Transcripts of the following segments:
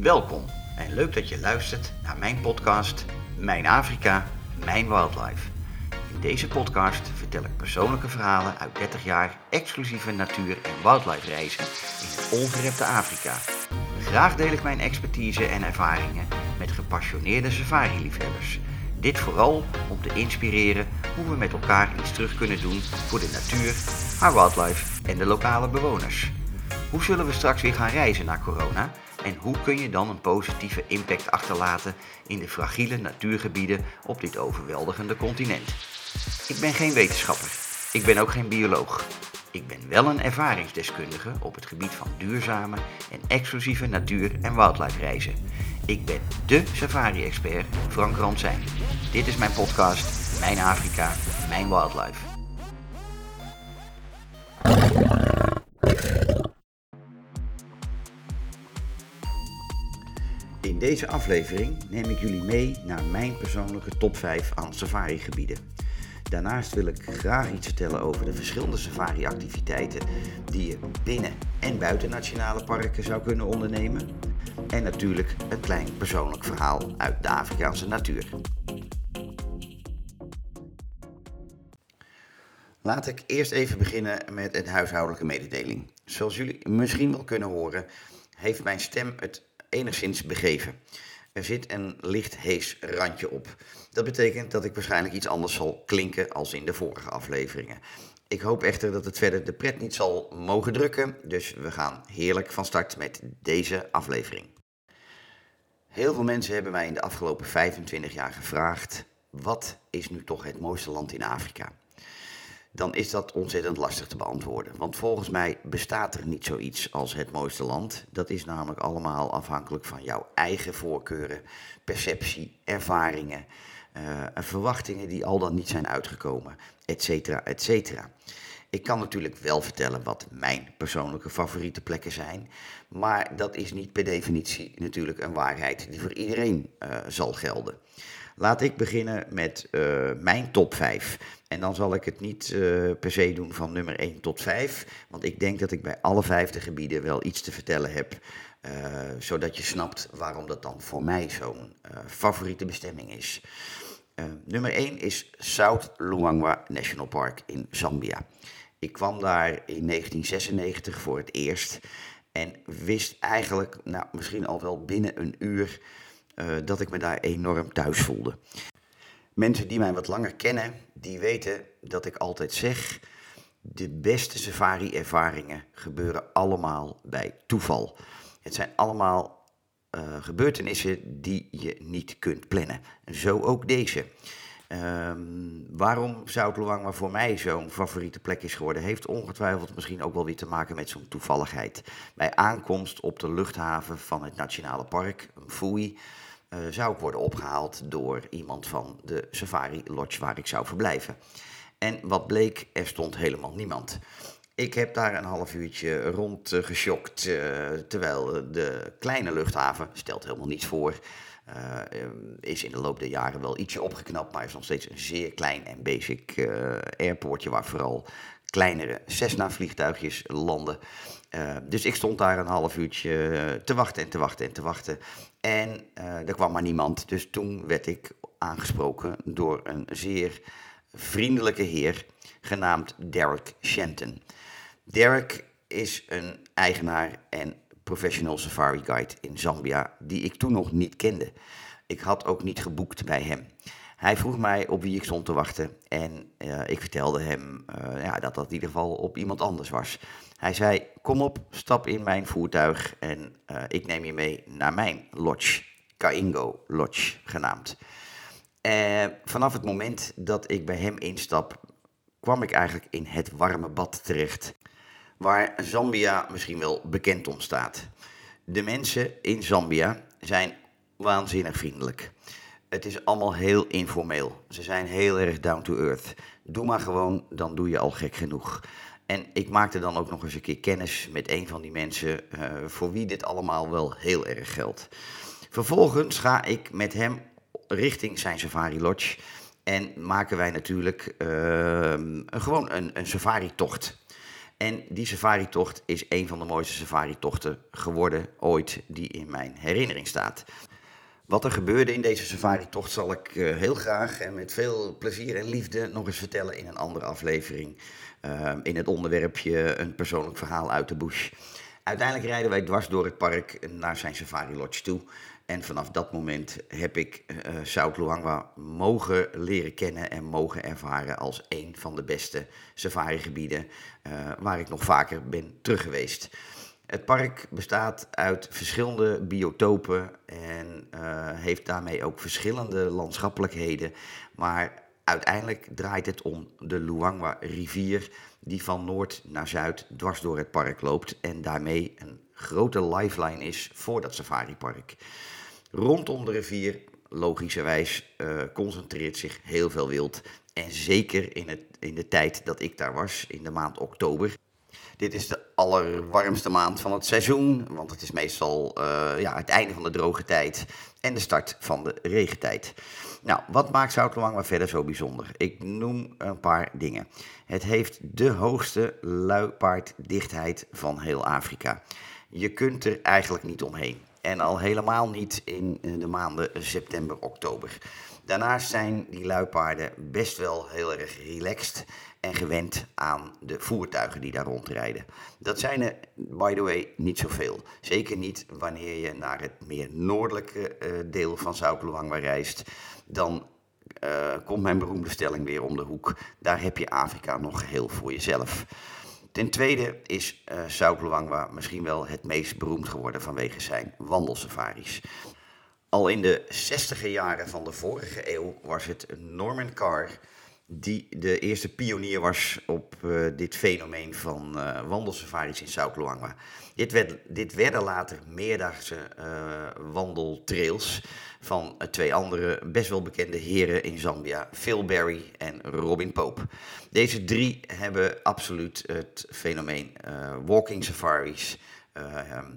Welkom en leuk dat je luistert naar mijn podcast Mijn Afrika, Mijn Wildlife. In deze podcast vertel ik persoonlijke verhalen uit 30 jaar exclusieve natuur- en wildlife reizen in het ongerepte Afrika. Graag deel ik mijn expertise en ervaringen met gepassioneerde safari-liefhebbers. Dit vooral om te inspireren hoe we met elkaar iets terug kunnen doen voor de natuur, haar wildlife en de lokale bewoners. Hoe zullen we straks weer gaan reizen na corona? En hoe kun je dan een positieve impact achterlaten in de fragiele natuurgebieden op dit overweldigende continent? Ik ben geen wetenschapper. Ik ben ook geen bioloog. Ik ben wel een ervaringsdeskundige op het gebied van duurzame en exclusieve natuur- en wildlife reizen. Ik ben dé safari-expert Frank Ransijn. Dit is mijn podcast Mijn Afrika, Mijn Wildlife. Deze aflevering neem ik jullie mee naar mijn persoonlijke top 5 aan safari-gebieden. Daarnaast wil ik graag iets vertellen over de verschillende safari-activiteiten die je binnen en buiten nationale parken zou kunnen ondernemen. En natuurlijk een klein persoonlijk verhaal uit de Afrikaanse natuur. Laat ik eerst even beginnen met een huishoudelijke mededeling. Zoals jullie misschien wel kunnen horen, heeft mijn stem het enigszins begeven. Er zit een licht hees randje op. Dat betekent dat ik waarschijnlijk iets anders zal klinken als in de vorige afleveringen. Ik hoop echter dat het verder de pret niet zal mogen drukken, dus we gaan heerlijk van start met deze aflevering. Heel veel mensen hebben mij in de afgelopen 25 jaar gevraagd: wat is nu toch het mooiste land in Afrika? Dan is dat ontzettend lastig te beantwoorden. Want volgens mij bestaat er niet zoiets als het mooiste land. Dat is namelijk allemaal afhankelijk van jouw eigen voorkeuren, perceptie, ervaringen, uh, verwachtingen die al dan niet zijn uitgekomen, et cetera, et cetera. Ik kan natuurlijk wel vertellen wat mijn persoonlijke favoriete plekken zijn, maar dat is niet per definitie natuurlijk een waarheid die voor iedereen uh, zal gelden. Laat ik beginnen met uh, mijn top 5. En dan zal ik het niet uh, per se doen van nummer 1 tot 5. Want ik denk dat ik bij alle vijfde gebieden wel iets te vertellen heb. Uh, zodat je snapt waarom dat dan voor mij zo'n favoriete bestemming is. nummer 1 is South Luangwa National Park in Zambia. Ik kwam daar in 1996 voor het eerst. En wist eigenlijk, nou, misschien al wel binnen een uur dat ik me daar enorm thuis voelde. Mensen die mij wat langer kennen, die weten dat ik altijd zeg: de beste safari-ervaringen gebeuren allemaal bij toeval. Het zijn allemaal uh, gebeurtenissen die je niet kunt plannen. Zo ook deze. Um, waarom Zuid-Luangwa voor mij zo'n favoriete plek is geworden, heeft ongetwijfeld misschien ook wel weer te maken met zo'n toevalligheid. Bij aankomst op de luchthaven van het Nationale Park, Mfui, uh, zou ik worden opgehaald door iemand van de Safari Lodge waar ik zou verblijven. En wat bleek, er stond helemaal niemand. Ik heb daar een half uurtje rondgeschokt, uh, terwijl de kleine luchthaven, stelt helemaal niets voor, uh, is in de loop der jaren wel ietsje opgeknapt, maar is nog steeds een zeer klein en basic airportje waar vooral kleinere Cessna-vliegtuigjes landen. Dus ik stond daar een half uurtje te wachten en te wachten en te wachten. En er kwam maar niemand. Dus toen werd ik aangesproken door een zeer vriendelijke heer genaamd Derek Shenton. Derek is een eigenaar en professional safari guide in Zambia die ik toen nog niet kende. Ik had ook niet geboekt bij hem. Hij vroeg mij op wie ik stond te wachten en uh, ik vertelde hem uh, ja, dat dat in ieder geval op iemand anders was. Hij zei, kom op, stap in mijn voertuig en uh, ik neem je mee naar mijn lodge, Kaingo Lodge genaamd. vanaf het moment dat ik bij hem instap, kwam ik eigenlijk in het warme bad terecht waar Zambia misschien wel bekend om staat. De mensen in Zambia zijn waanzinnig vriendelijk. Het is allemaal heel informeel. Ze zijn heel erg down to earth. Doe maar gewoon, dan doe je al gek genoeg. En ik maakte dan ook nog eens een keer kennis met een van die mensen uh, voor wie dit allemaal wel heel erg geldt. Vervolgens ga ik met hem richting zijn safari lodge en maken wij natuurlijk uh, gewoon een, een safari-tocht. En die safari-tocht is een van de mooiste safari-tochten geworden ooit die in mijn herinnering staat. Wat er gebeurde in deze safari-tocht zal ik uh, heel graag en met veel plezier en liefde nog eens vertellen in een andere aflevering. Uh, in het onderwerpje een persoonlijk verhaal uit de bush. Uiteindelijk rijden wij dwars door het park naar zijn safari lodge toe. En vanaf dat moment heb ik uh, South Luangwa mogen leren kennen en mogen ervaren als een van de beste safarigebieden waar ik nog vaker ben terug geweest. Het park bestaat uit verschillende biotopen en uh, heeft daarmee ook verschillende landschappelijkheden. Maar uiteindelijk draait het om de Luangwa rivier die van noord naar zuid dwars door het park loopt en daarmee een grote lifeline is voor dat safaripark. Rondom de rivier, logischerwijs, uh, concentreert zich heel veel wild. En zeker in, het, in de tijd dat ik daar was, in de maand oktober. Dit is de allerwarmste maand van het seizoen, want het is meestal uh, ja, het einde van de droge tijd en de start van de regentijd. Nou, wat maakt Zoutluangwa verder zo bijzonder? Ik noem een paar dingen. Het heeft de hoogste luipaarddichtheid van heel Afrika. Je kunt er eigenlijk niet omheen. En al helemaal niet in de maanden september, oktober. Daarnaast zijn die luipaarden best wel heel erg relaxed en gewend aan de voertuigen die daar rondrijden. Dat zijn er, by the way, niet zoveel. Zeker niet wanneer je naar het meer noordelijke uh, deel van Zuid-Luangwa reist. Dan uh, komt mijn beroemde stelling weer om de hoek. Daar heb je Afrika nog geheel voor jezelf. Ten tweede is uh, misschien wel het meest beroemd geworden vanwege zijn wandelsafaris. Al in de 60 jaren van de vorige eeuw was het Norman Carr die de eerste pionier was op uh, dit fenomeen van uh, wandelsafaris in Luangwa. Dit, werd, dit werden later meerdaagse uh, wandeltrails van twee andere best wel bekende heren in Zambia, Phil Berry en Robin Pope. Deze drie hebben absoluut het fenomeen walking safaris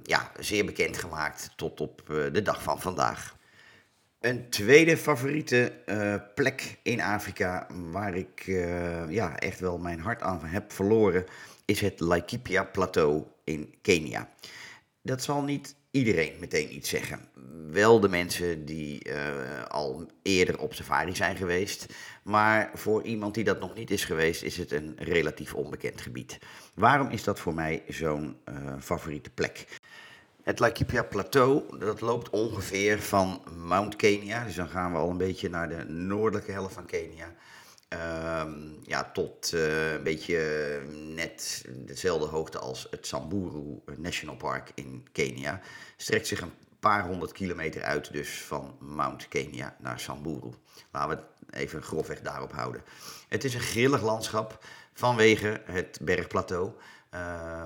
ja, zeer bekend gemaakt tot op de dag van vandaag. Een tweede favoriete uh, plek in Afrika waar ik uh, ja, echt wel mijn hart aan heb verloren is het Laikipia Plateau in Kenia. Dat zal niet iedereen meteen iets zeggen. Wel de mensen die uh, al eerder op safari zijn geweest. Maar voor iemand die dat nog niet is geweest, is het een relatief onbekend gebied. Waarom is dat voor mij zo'n favoriete plek? Het Laikipia Plateau, dat loopt ongeveer van Mount Kenya, dus dan gaan we al een beetje naar de noordelijke helft van Kenia. Uh, ja, tot uh, een beetje net dezelfde hoogte als het Samburu National Park in Kenia. Strekt zich een paar honderd kilometer uit dus van Mount Kenya naar Samburu. Laten we even grofweg daarop houden. Het is een grillig landschap vanwege het bergplateau. Uh,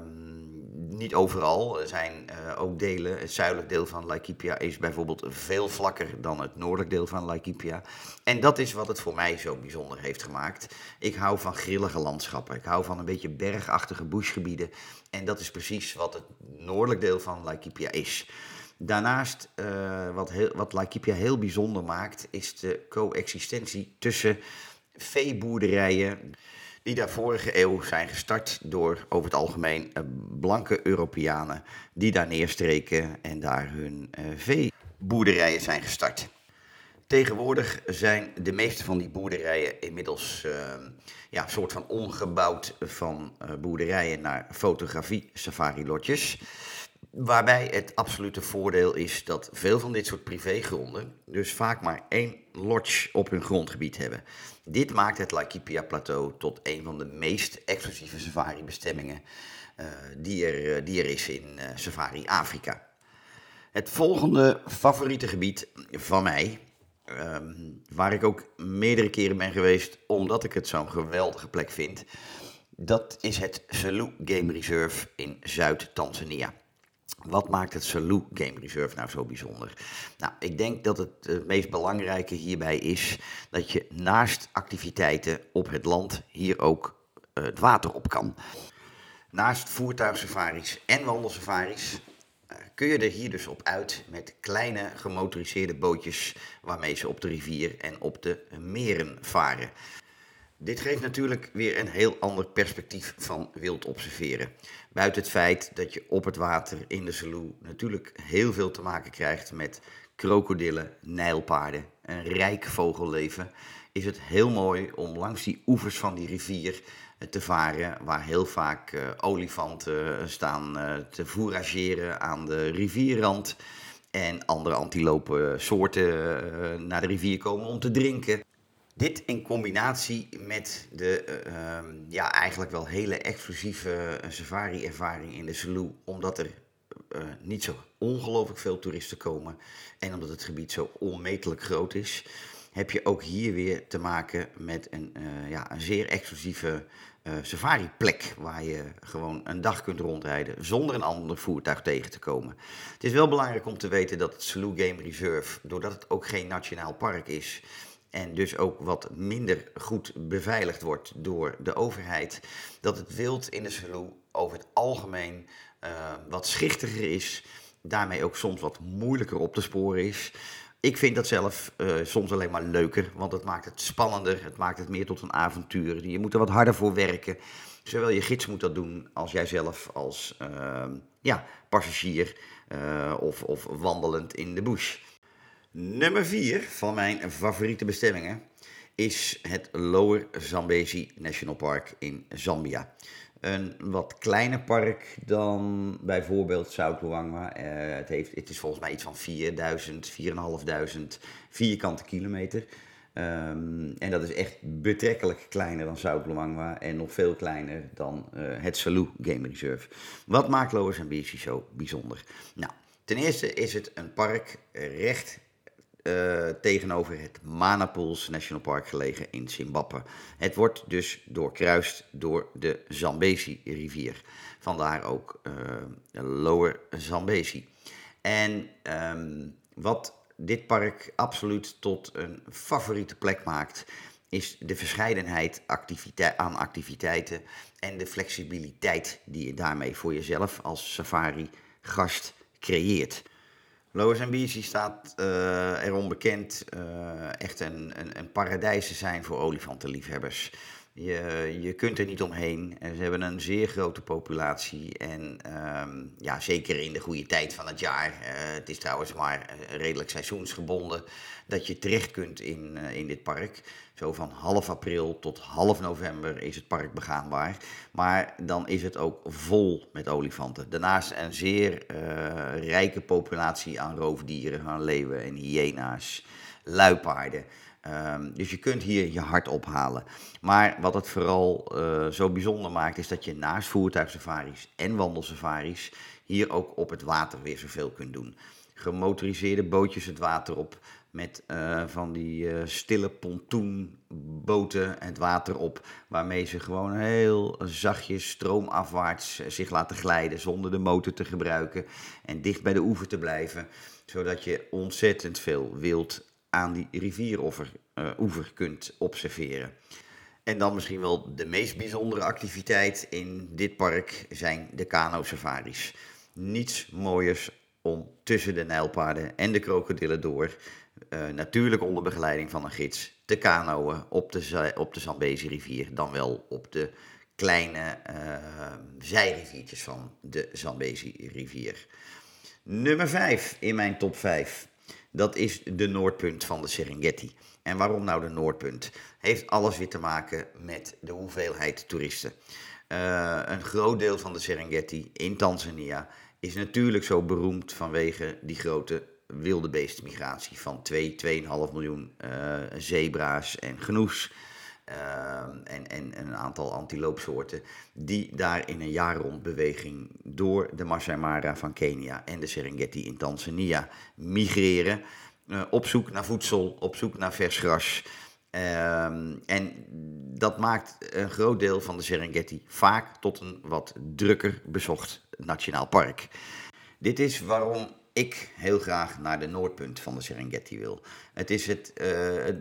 niet overal. Er zijn uh, ook delen. Het zuidelijk deel van Laikipia is bijvoorbeeld veel vlakker dan het noordelijk deel van Laikipia. En dat is wat het voor mij zo bijzonder heeft gemaakt. Ik hou van grillige landschappen. Ik hou van een beetje bergachtige bushgebieden. En dat is precies wat het noordelijk deel van Laikipia is. Daarnaast, uh, wat, heel, wat Laikipia heel bijzonder maakt, is de coexistentie tussen veeboerderijen die daar vorige eeuw zijn gestart door over het algemeen eh, blanke Europeanen die daar neerstreken en daar hun uh, veeboerderijen zijn gestart. Tegenwoordig zijn de meeste van die boerderijen inmiddels uh, ja, een soort van omgebouwd van boerderijen naar fotografie-safari-lotjes. Waarbij het absolute voordeel is dat veel van dit soort privégronden dus vaak maar één lodge op hun grondgebied hebben. Dit maakt het Laikipia Plateau tot een van de meest exclusieve safari-bestemmingen uh, die, er, die er is in uh, Safari Afrika. Het volgende favoriete gebied van mij, um, waar ik ook meerdere keren ben geweest omdat ik het zo'n geweldige plek vind, dat is het Selous Game Reserve in Zuid-Tanzania. Wat maakt het Salou Game Reserve nou zo bijzonder? Nou, ik denk dat het, het meest belangrijke hierbij is dat je naast activiteiten op het land hier ook uh, het water op kan. Naast voertuigsafaris en wandelsafaris uh, kun je er hier dus op uit met kleine gemotoriseerde bootjes waarmee ze op de rivier en op de meren varen. Dit geeft natuurlijk weer een heel ander perspectief van wild observeren. Buiten het feit dat je op het water in de Salou natuurlijk heel veel te maken krijgt met krokodillen, nijlpaarden, een rijk vogelleven, is het heel mooi om langs die oevers van die rivier eh, te varen, waar heel vaak uh, olifanten staan uh, te fourageren aan de rivierrand en andere antilopen soorten naar de rivier komen om te drinken. Dit in combinatie met de uh, ja, eigenlijk wel hele exclusieve safari-ervaring in de Salou, omdat er uh, niet zo ongelooflijk veel toeristen komen en omdat het gebied zo onmetelijk groot is, heb je ook hier weer te maken met een, ja, een zeer exclusieve safari-plek waar je gewoon een dag kunt rondrijden zonder een ander voertuig tegen te komen. Het is wel belangrijk om te weten dat het Salou Game Reserve, doordat het ook geen nationaal park is, en dus ook wat minder goed beveiligd wordt door de overheid, dat het wild in de Salou over het algemeen uh, wat schichtiger is, daarmee ook soms wat moeilijker op te sporen is. Ik vind dat zelf uh, soms alleen maar leuker, want het maakt het spannender, het maakt het meer tot een avontuur. Je moet er wat harder voor werken. Zowel je gids moet dat doen als jij zelf als uh, ja, passagier of, of wandelend in de bush. Nummer 4 van mijn favoriete bestemmingen is het Lower Zambezi National Park in Zambia. Een wat kleiner park dan bijvoorbeeld South Luangwa. Uh, het, heeft, het is volgens mij iets van 4000, 4500 vierkante kilometer. Um, en dat is echt betrekkelijk kleiner dan South Luangwa en nog veel kleiner dan uh, het Salou Game Reserve. Wat maakt Lower Zambezi zo bijzonder? Nou, ten eerste is het een park recht uh, tegenover het Manapools National Park gelegen in Zimbabwe. Het wordt dus doorkruist door de Zambezi-rivier. Vandaar ook uh, Lower Zambezi. En um, wat dit park absoluut tot een favoriete plek maakt, is de verscheidenheid aan activiteiten en de flexibiliteit die je daarmee voor jezelf als safari-gast creëert. Lower Zambezi staat uh, erom bekend uh, echt een, een, een paradijs te zijn voor olifantenliefhebbers. Je, je kunt er niet omheen. Ze hebben een zeer grote populatie. En um, ja, zeker in de goede tijd van het jaar. Het is trouwens maar redelijk seizoensgebonden. Dat je terecht kunt in, in dit park. Zo van half april tot half november is het park begaanbaar. Maar dan is het ook vol met olifanten. Daarnaast een zeer uh, rijke populatie aan roofdieren, aan leeuwen en hyena's, luipaarden. Um, dus je kunt hier je hart ophalen. Maar wat het vooral uh, zo bijzonder maakt, is dat je naast voertuigsafaris en wandelsafaris hier ook op het water weer zoveel kunt doen. Gemotoriseerde bootjes het water op met uh, van die uh, stille pontoenboten het water op, waarmee ze gewoon heel zachtjes stroomafwaarts zich laten glijden zonder de motor te gebruiken en dicht bij de oever te blijven, zodat je ontzettend veel wild aan die rivieroever uh, oever kunt observeren. En dan misschien wel de meest bijzondere activiteit in dit park zijn de kano-safaris. Niets mooiers om tussen de nijlpaarden en de krokodillen door, uh, natuurlijk onder begeleiding van een gids, te kanoën op de, op de Zambezi rivier, dan wel op de kleine uh, zijriviertjes van de Zambezi rivier. Nummer 5 in mijn top 5 dat is de noordpunt van de Serengeti. En waarom nou de noordpunt? Heeft alles weer te maken met de hoeveelheid toeristen. Uh, een groot deel van de Serengeti in Tanzania is natuurlijk zo beroemd vanwege die grote wilde beestenmigratie van 2, 2,5 miljoen uh, zebra's en genoes. Uh, en, en, een aantal antiloopsoorten die daar in een jaar rond beweging door de Masai Mara van Kenia en de Serengeti in Tanzania migreren. Uh, op zoek naar voedsel, op zoek naar vers gras. Uh, en dat maakt een groot deel van de Serengeti vaak tot een wat drukker bezocht nationaal park. Dit is waarom ik heel graag naar de noordpunt van de Serengeti wil. Het is het uh,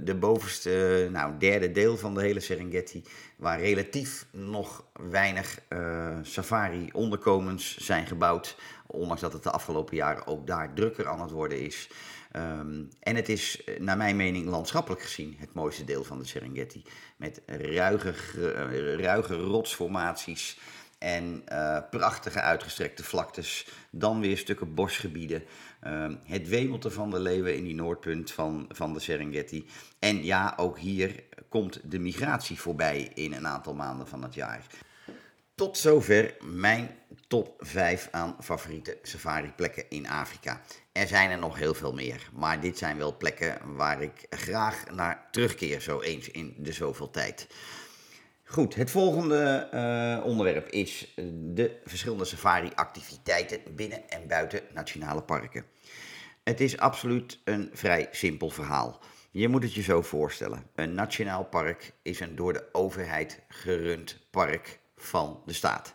de bovenste, nou, derde deel van de hele Serengeti, waar relatief nog weinig uh, safari-onderkomens zijn gebouwd. Ondanks dat het de afgelopen jaren ook daar drukker aan het worden is. Um, en het is, naar mijn mening, landschappelijk gezien het mooiste deel van de Serengeti. Met ruige, ruige rotsformaties en uh, prachtige uitgestrekte vlaktes. Dan weer stukken bosgebieden. Uh, het wemelte van de leeuwen in die noordpunt van, van de Serengeti. En ja, ook hier komt de migratie voorbij in een aantal maanden van het jaar. Tot zover mijn top 5 aan favoriete safari-plekken in Afrika. Er zijn er nog heel veel meer, maar dit zijn wel plekken waar ik graag naar terugkeer, zo eens in de zoveel tijd. Goed, het volgende uh, onderwerp is de verschillende safari-activiteiten binnen en buiten nationale parken. Het is absoluut een vrij simpel verhaal. Je moet het je zo voorstellen. Een nationaal park is een door de overheid gerund park van de staat.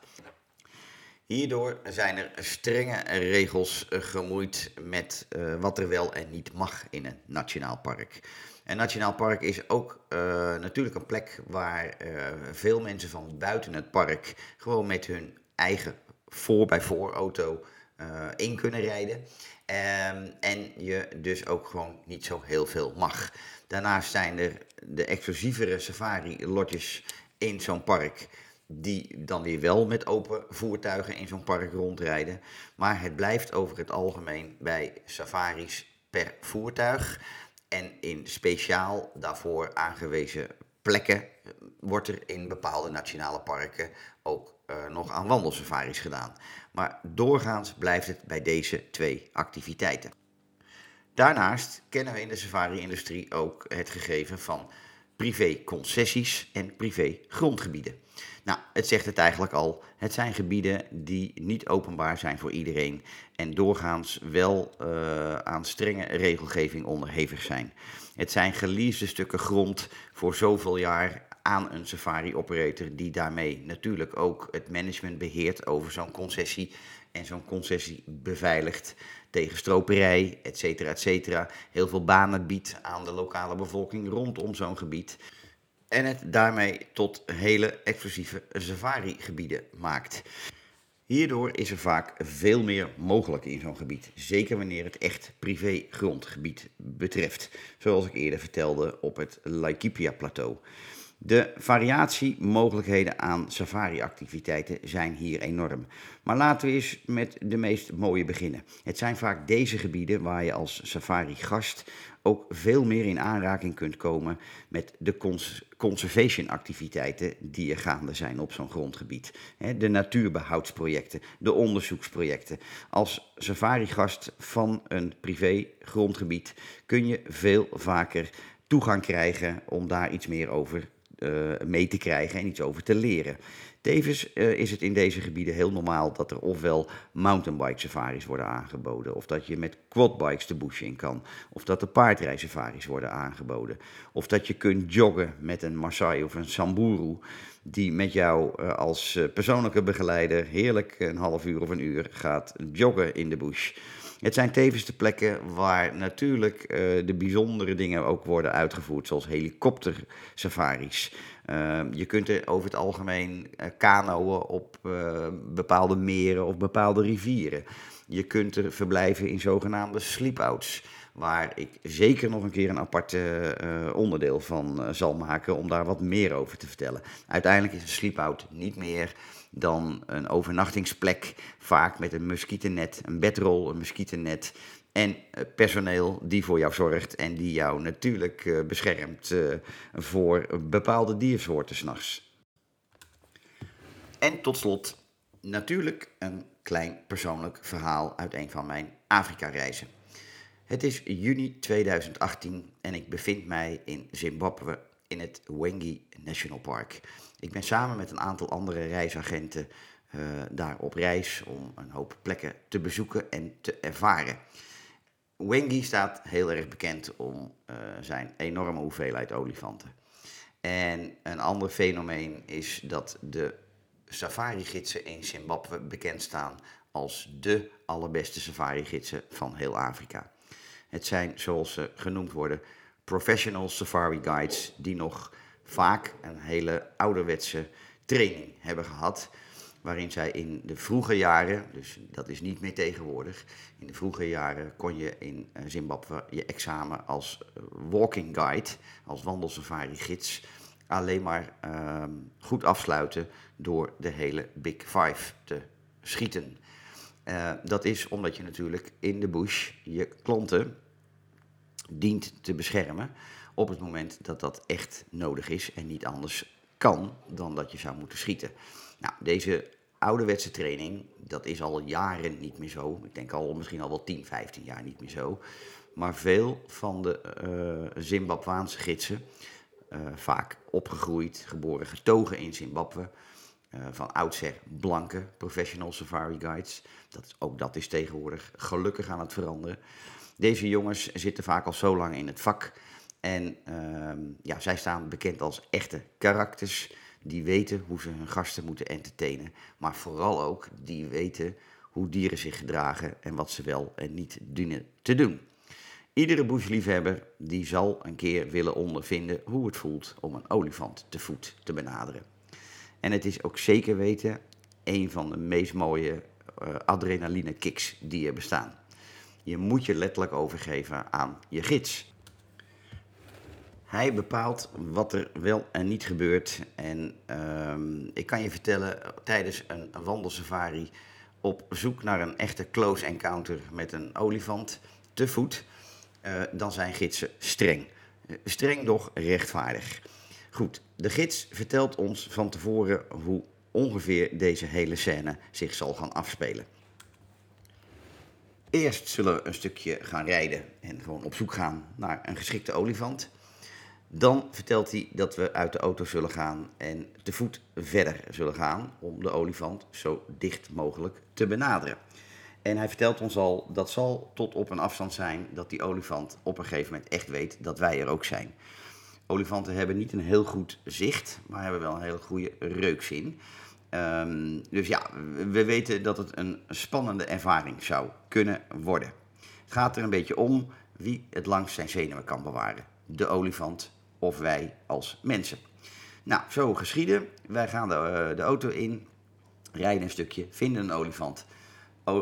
Hierdoor zijn er strenge regels gemoeid met wat er wel en niet mag in een nationaal park. Een nationaal park is ook uh, natuurlijk een plek waar uh, veel mensen van buiten het park gewoon met hun eigen voor-bij-voor auto uh, in kunnen rijden. Um, en je dus ook gewoon niet zo heel veel mag. Daarnaast zijn er de exclusievere safari-lotjes in zo'n park die dan weer wel met open voertuigen in zo'n park rondrijden. Maar het blijft over het algemeen bij safaris per voertuig. En in speciaal daarvoor aangewezen plekken wordt er in bepaalde nationale parken ook uh, nog aan wandelsafaris gedaan. Maar doorgaans blijft het bij deze twee activiteiten. Daarnaast kennen we in de safari-industrie ook het gegeven van privé-concessies en privé-grondgebieden. Nou, het zegt het eigenlijk al. Het zijn gebieden die niet openbaar zijn voor iedereen en doorgaans wel uh, aan strenge regelgeving onderhevig zijn. Het zijn geleasede stukken grond voor zoveel jaar aan een safari-operator die daarmee natuurlijk ook het management beheert over zo'n concessie en zo'n concessie beveiligt tegen stroperij, et cetera, et cetera. Heel veel banen biedt aan de lokale bevolking rondom zo'n gebied en het daarmee tot hele exclusieve safari-gebieden maakt. Hierdoor is er vaak veel meer mogelijk in zo'n gebied, zeker wanneer het echt privé grondgebied betreft, zoals ik eerder vertelde op het Laikipia-plateau. De variatiemogelijkheden aan safari-activiteiten zijn hier enorm. Maar laten we eens met de meest mooie beginnen. Het zijn vaak deze gebieden waar je als safari-gast ook veel meer in aanraking kunt komen met de cons conservation-activiteiten die er gaande zijn op zo'n grondgebied. De natuurbehoudsprojecten, de onderzoeksprojecten. Als safari-gast van een privé grondgebied kun je veel vaker toegang krijgen om daar iets meer over mee te krijgen en iets over te leren. Tevens uh, is het in deze gebieden heel normaal dat er ofwel mountainbike safaris worden aangeboden, of dat je met quadbikes de bush in kan, of dat er paardrijsafaris worden aangeboden, of dat je kunt joggen met een Maasai of een Samburu, die met jou uh, als persoonlijke begeleider heerlijk een half uur of een uur gaat joggen in de bush. Het zijn tevens de plekken waar natuurlijk uh, de bijzondere dingen ook worden uitgevoerd, zoals helikoptersafaris. Uh, je kunt er over het algemeen uh, kanoën op uh, bepaalde meren of bepaalde rivieren. Je kunt er verblijven in zogenaamde sleepouts, waar ik zeker nog een keer een apart onderdeel van zal maken om daar wat meer over te vertellen. Uiteindelijk is een sleepout niet meer dan een overnachtingsplek, vaak met een muskietennet, een bedrol, een muskietennet en eh, personeel die voor jou zorgt en die jou natuurlijk beschermt voor bepaalde diersoorten s'nachts. En tot slot natuurlijk een klein persoonlijk verhaal uit een van mijn Afrika-reizen. Het is juni 2018 en ik bevind mij in Zimbabwe in het Wengi National Park. Ik ben samen met een aantal andere reisagenten uh, daar op reis om een hoop plekken te bezoeken en te ervaren. Wengi staat heel erg bekend om uh, zijn enorme hoeveelheid olifanten. En een ander fenomeen is dat de safari-gidsen in Zimbabwe bekend staan als de allerbeste safari-gidsen van heel Afrika. Het zijn, zoals ze genoemd worden, professional safari guides die nog vaak een hele ouderwetse training hebben gehad. Waarin zij in de vroege jaren, dus dat is niet meer tegenwoordig, in de vroege jaren kon je in eh, Zimbabwe je examen als eh, walking guide, als wandelsafari gids, alleen maar ehm, goed afsluiten door de hele Big Five te schieten. Uh, dat is omdat je natuurlijk in de bush je klanten dient te beschermen op het moment dat dat echt nodig is en niet anders kan dan dat je zou moeten schieten. Nou, deze ouderwetse training, dat is al jaren niet meer zo. Ik denk al misschien al wel 10, 15 jaar niet meer zo. Maar veel van de uh, Zimbabwaanse gidsen, uh, vaak opgegroeid, geboren, getogen in Zimbabwe, uh, van oudsher blanke professional safari guides. Dat, ook dat is tegenwoordig gelukkig aan het veranderen. Deze jongens zitten vaak al zo lang in het vak. En uh, ja, zij staan bekend als echte karakters. Die weten hoe ze hun gasten moeten entertainen. Maar vooral ook die weten hoe dieren zich gedragen en wat ze wel en niet dienen te doen. Iedere bushliefhebber die zal een keer willen ondervinden hoe het voelt om een olifant te voet te benaderen. En het is ook zeker weten een van de meest mooie uh, adrenaline kicks die er bestaan. Je moet je letterlijk overgeven aan je gids. Hij bepaalt wat er wel en niet gebeurt. En uh, ik kan je vertellen, tijdens een wandelsafari op zoek naar een echte close encounter met een olifant te voet, uh, dan zijn gidsen streng. Uh, streng, doch rechtvaardig. Goed, de gids vertelt ons van tevoren hoe ongeveer deze hele scène zich zal gaan afspelen. Eerst zullen we een stukje gaan rijden en gewoon op zoek gaan naar een geschikte olifant. Dan vertelt hij dat we uit de auto zullen gaan en te voet verder zullen gaan om de olifant zo dicht mogelijk te benaderen. En hij vertelt ons al, dat zal tot op een afstand zijn dat die olifant op een gegeven moment echt weet dat wij er ook zijn. Olifanten hebben niet een heel goed zicht, maar hebben wel een hele goede reukzin. Um, dus ja, we weten dat het een spannende ervaring zou kunnen worden. Het gaat er een beetje om wie het langst zijn zenuwen kan bewaren. De olifant of wij als mensen. Nou, zo geschieden. Wij gaan de, uh, de auto in, rijden een stukje, vinden een olifant. Uh,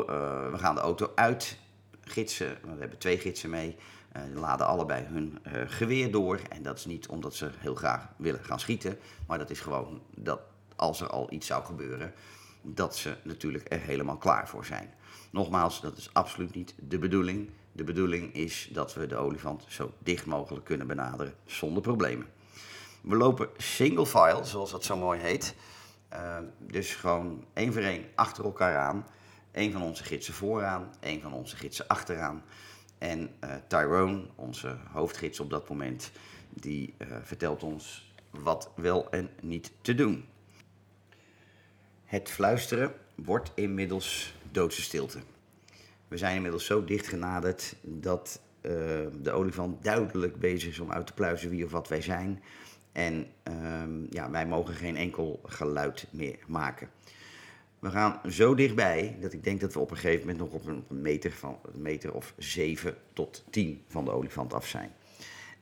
we gaan de auto uit, gidsen, we hebben twee gidsen mee. Uh, laden allebei hun geweer door. En dat is niet omdat ze heel graag willen gaan schieten, maar dat is gewoon dat als er al iets zou gebeuren, dat ze natuurlijk er helemaal klaar voor zijn. Nogmaals, dat is absoluut niet de bedoeling. De bedoeling is dat we de olifant zo dicht mogelijk kunnen benaderen zonder problemen. We lopen single file, zoals dat zo mooi heet. Uh, dus gewoon één voor één achter elkaar aan. Eén van onze gidsen vooraan, één van onze gidsen achteraan. En uh, Tyrone, onze hoofdgids op dat moment, die uh, vertelt ons wat wel en niet te doen. Het fluisteren wordt inmiddels doodse stilte. We zijn inmiddels zo dicht genaderd dat uh, de olifant duidelijk bezig is om uit te pluizen wie of wat wij zijn. En uh, ja, wij mogen geen enkel geluid meer maken. We gaan zo dichtbij dat ik denk dat we op een gegeven moment nog op een meter, van, meter of 7 tot 10 van de olifant af zijn.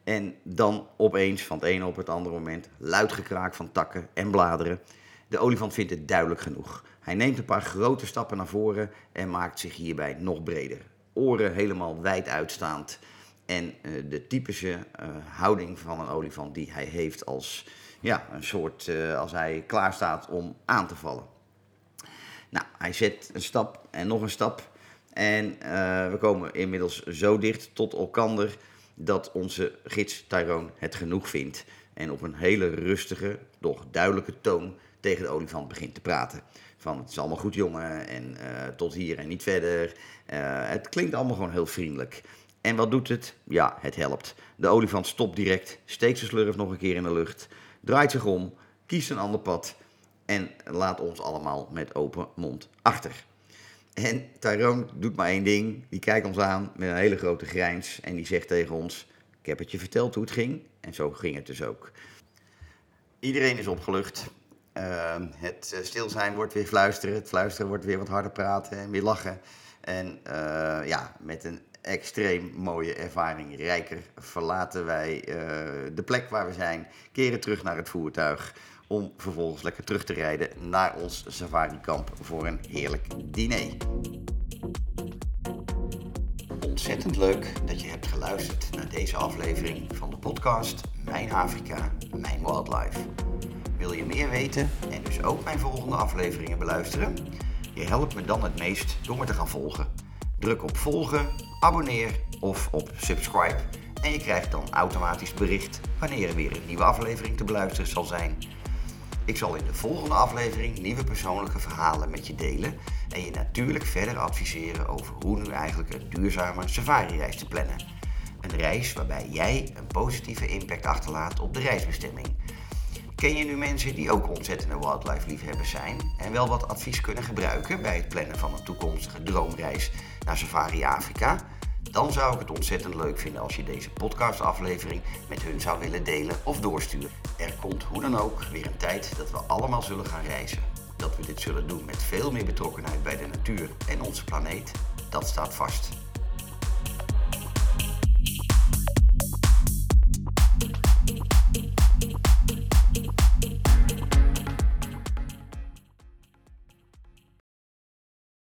En dan opeens van het ene op het andere moment luid gekraak van takken en bladeren. De olifant vindt het duidelijk genoeg. Hij neemt een paar grote stappen naar voren en maakt zich hierbij nog breder. Oren helemaal wijd uitstaand. En uh, de typische uh, houding van een olifant die hij heeft als ja, een soort, uh, als hij klaar staat om aan te vallen. Nou, hij zet een stap en nog een stap. En we komen inmiddels zo dicht tot elkander dat onze gids Tyrone het genoeg vindt. En op een hele rustige, doch duidelijke toon tegen de olifant begint te praten. Van het is allemaal goed jongen en uh, tot hier en niet verder. Uh, het klinkt allemaal gewoon heel vriendelijk. En wat doet het? Ja, het helpt. De olifant stopt direct, steekt zijn slurf nog een keer in de lucht, draait zich om, kiest een ander pad en laat ons allemaal met open mond achter. En Tyrone doet maar één ding, die kijkt ons aan met een hele grote grijns en die zegt tegen ons, ik heb het je verteld hoe het ging en zo ging het dus ook. Iedereen is opgelucht. Ehm, het eh, stil zijn wordt weer fluisteren. Het fluisteren wordt weer wat harder praten en weer lachen. En eh, ja, met een extreem mooie ervaring, rijker, verlaten wij eh, de plek waar we zijn, keren terug naar het voertuig om vervolgens lekker terug te rijden naar ons safari-kamp voor een heerlijk diner. Ontzettend leuk dat je hebt geluisterd naar deze aflevering van de podcast Mijn Afrika, Mijn Wildlife. Wil je meer weten en dus ook mijn volgende afleveringen beluisteren? Je helpt me dan het meest door me te gaan volgen. Druk op volgen, abonneer of op subscribe en je krijgt dan automatisch bericht wanneer er weer een nieuwe aflevering te beluisteren zal zijn. Ik zal in de volgende aflevering nieuwe persoonlijke verhalen met je delen en je natuurlijk verder adviseren over hoe nu eigenlijk een duurzame safari-reis te plannen. Een reis waarbij jij een positieve impact achterlaat op de reisbestemming. Ken je nu mensen die ook ontzettende wildlife liefhebbers zijn en wel wat advies kunnen gebruiken bij het plannen van een toekomstige droomreis naar Safari Afrika? Dan zou ik het ontzettend leuk vinden als je deze podcastaflevering met hun zou willen delen of doorsturen. Er komt hoe dan ook weer een tijd dat we allemaal zullen gaan reizen. Dat we dit zullen doen met veel meer betrokkenheid bij de natuur en onze planeet, dat staat vast.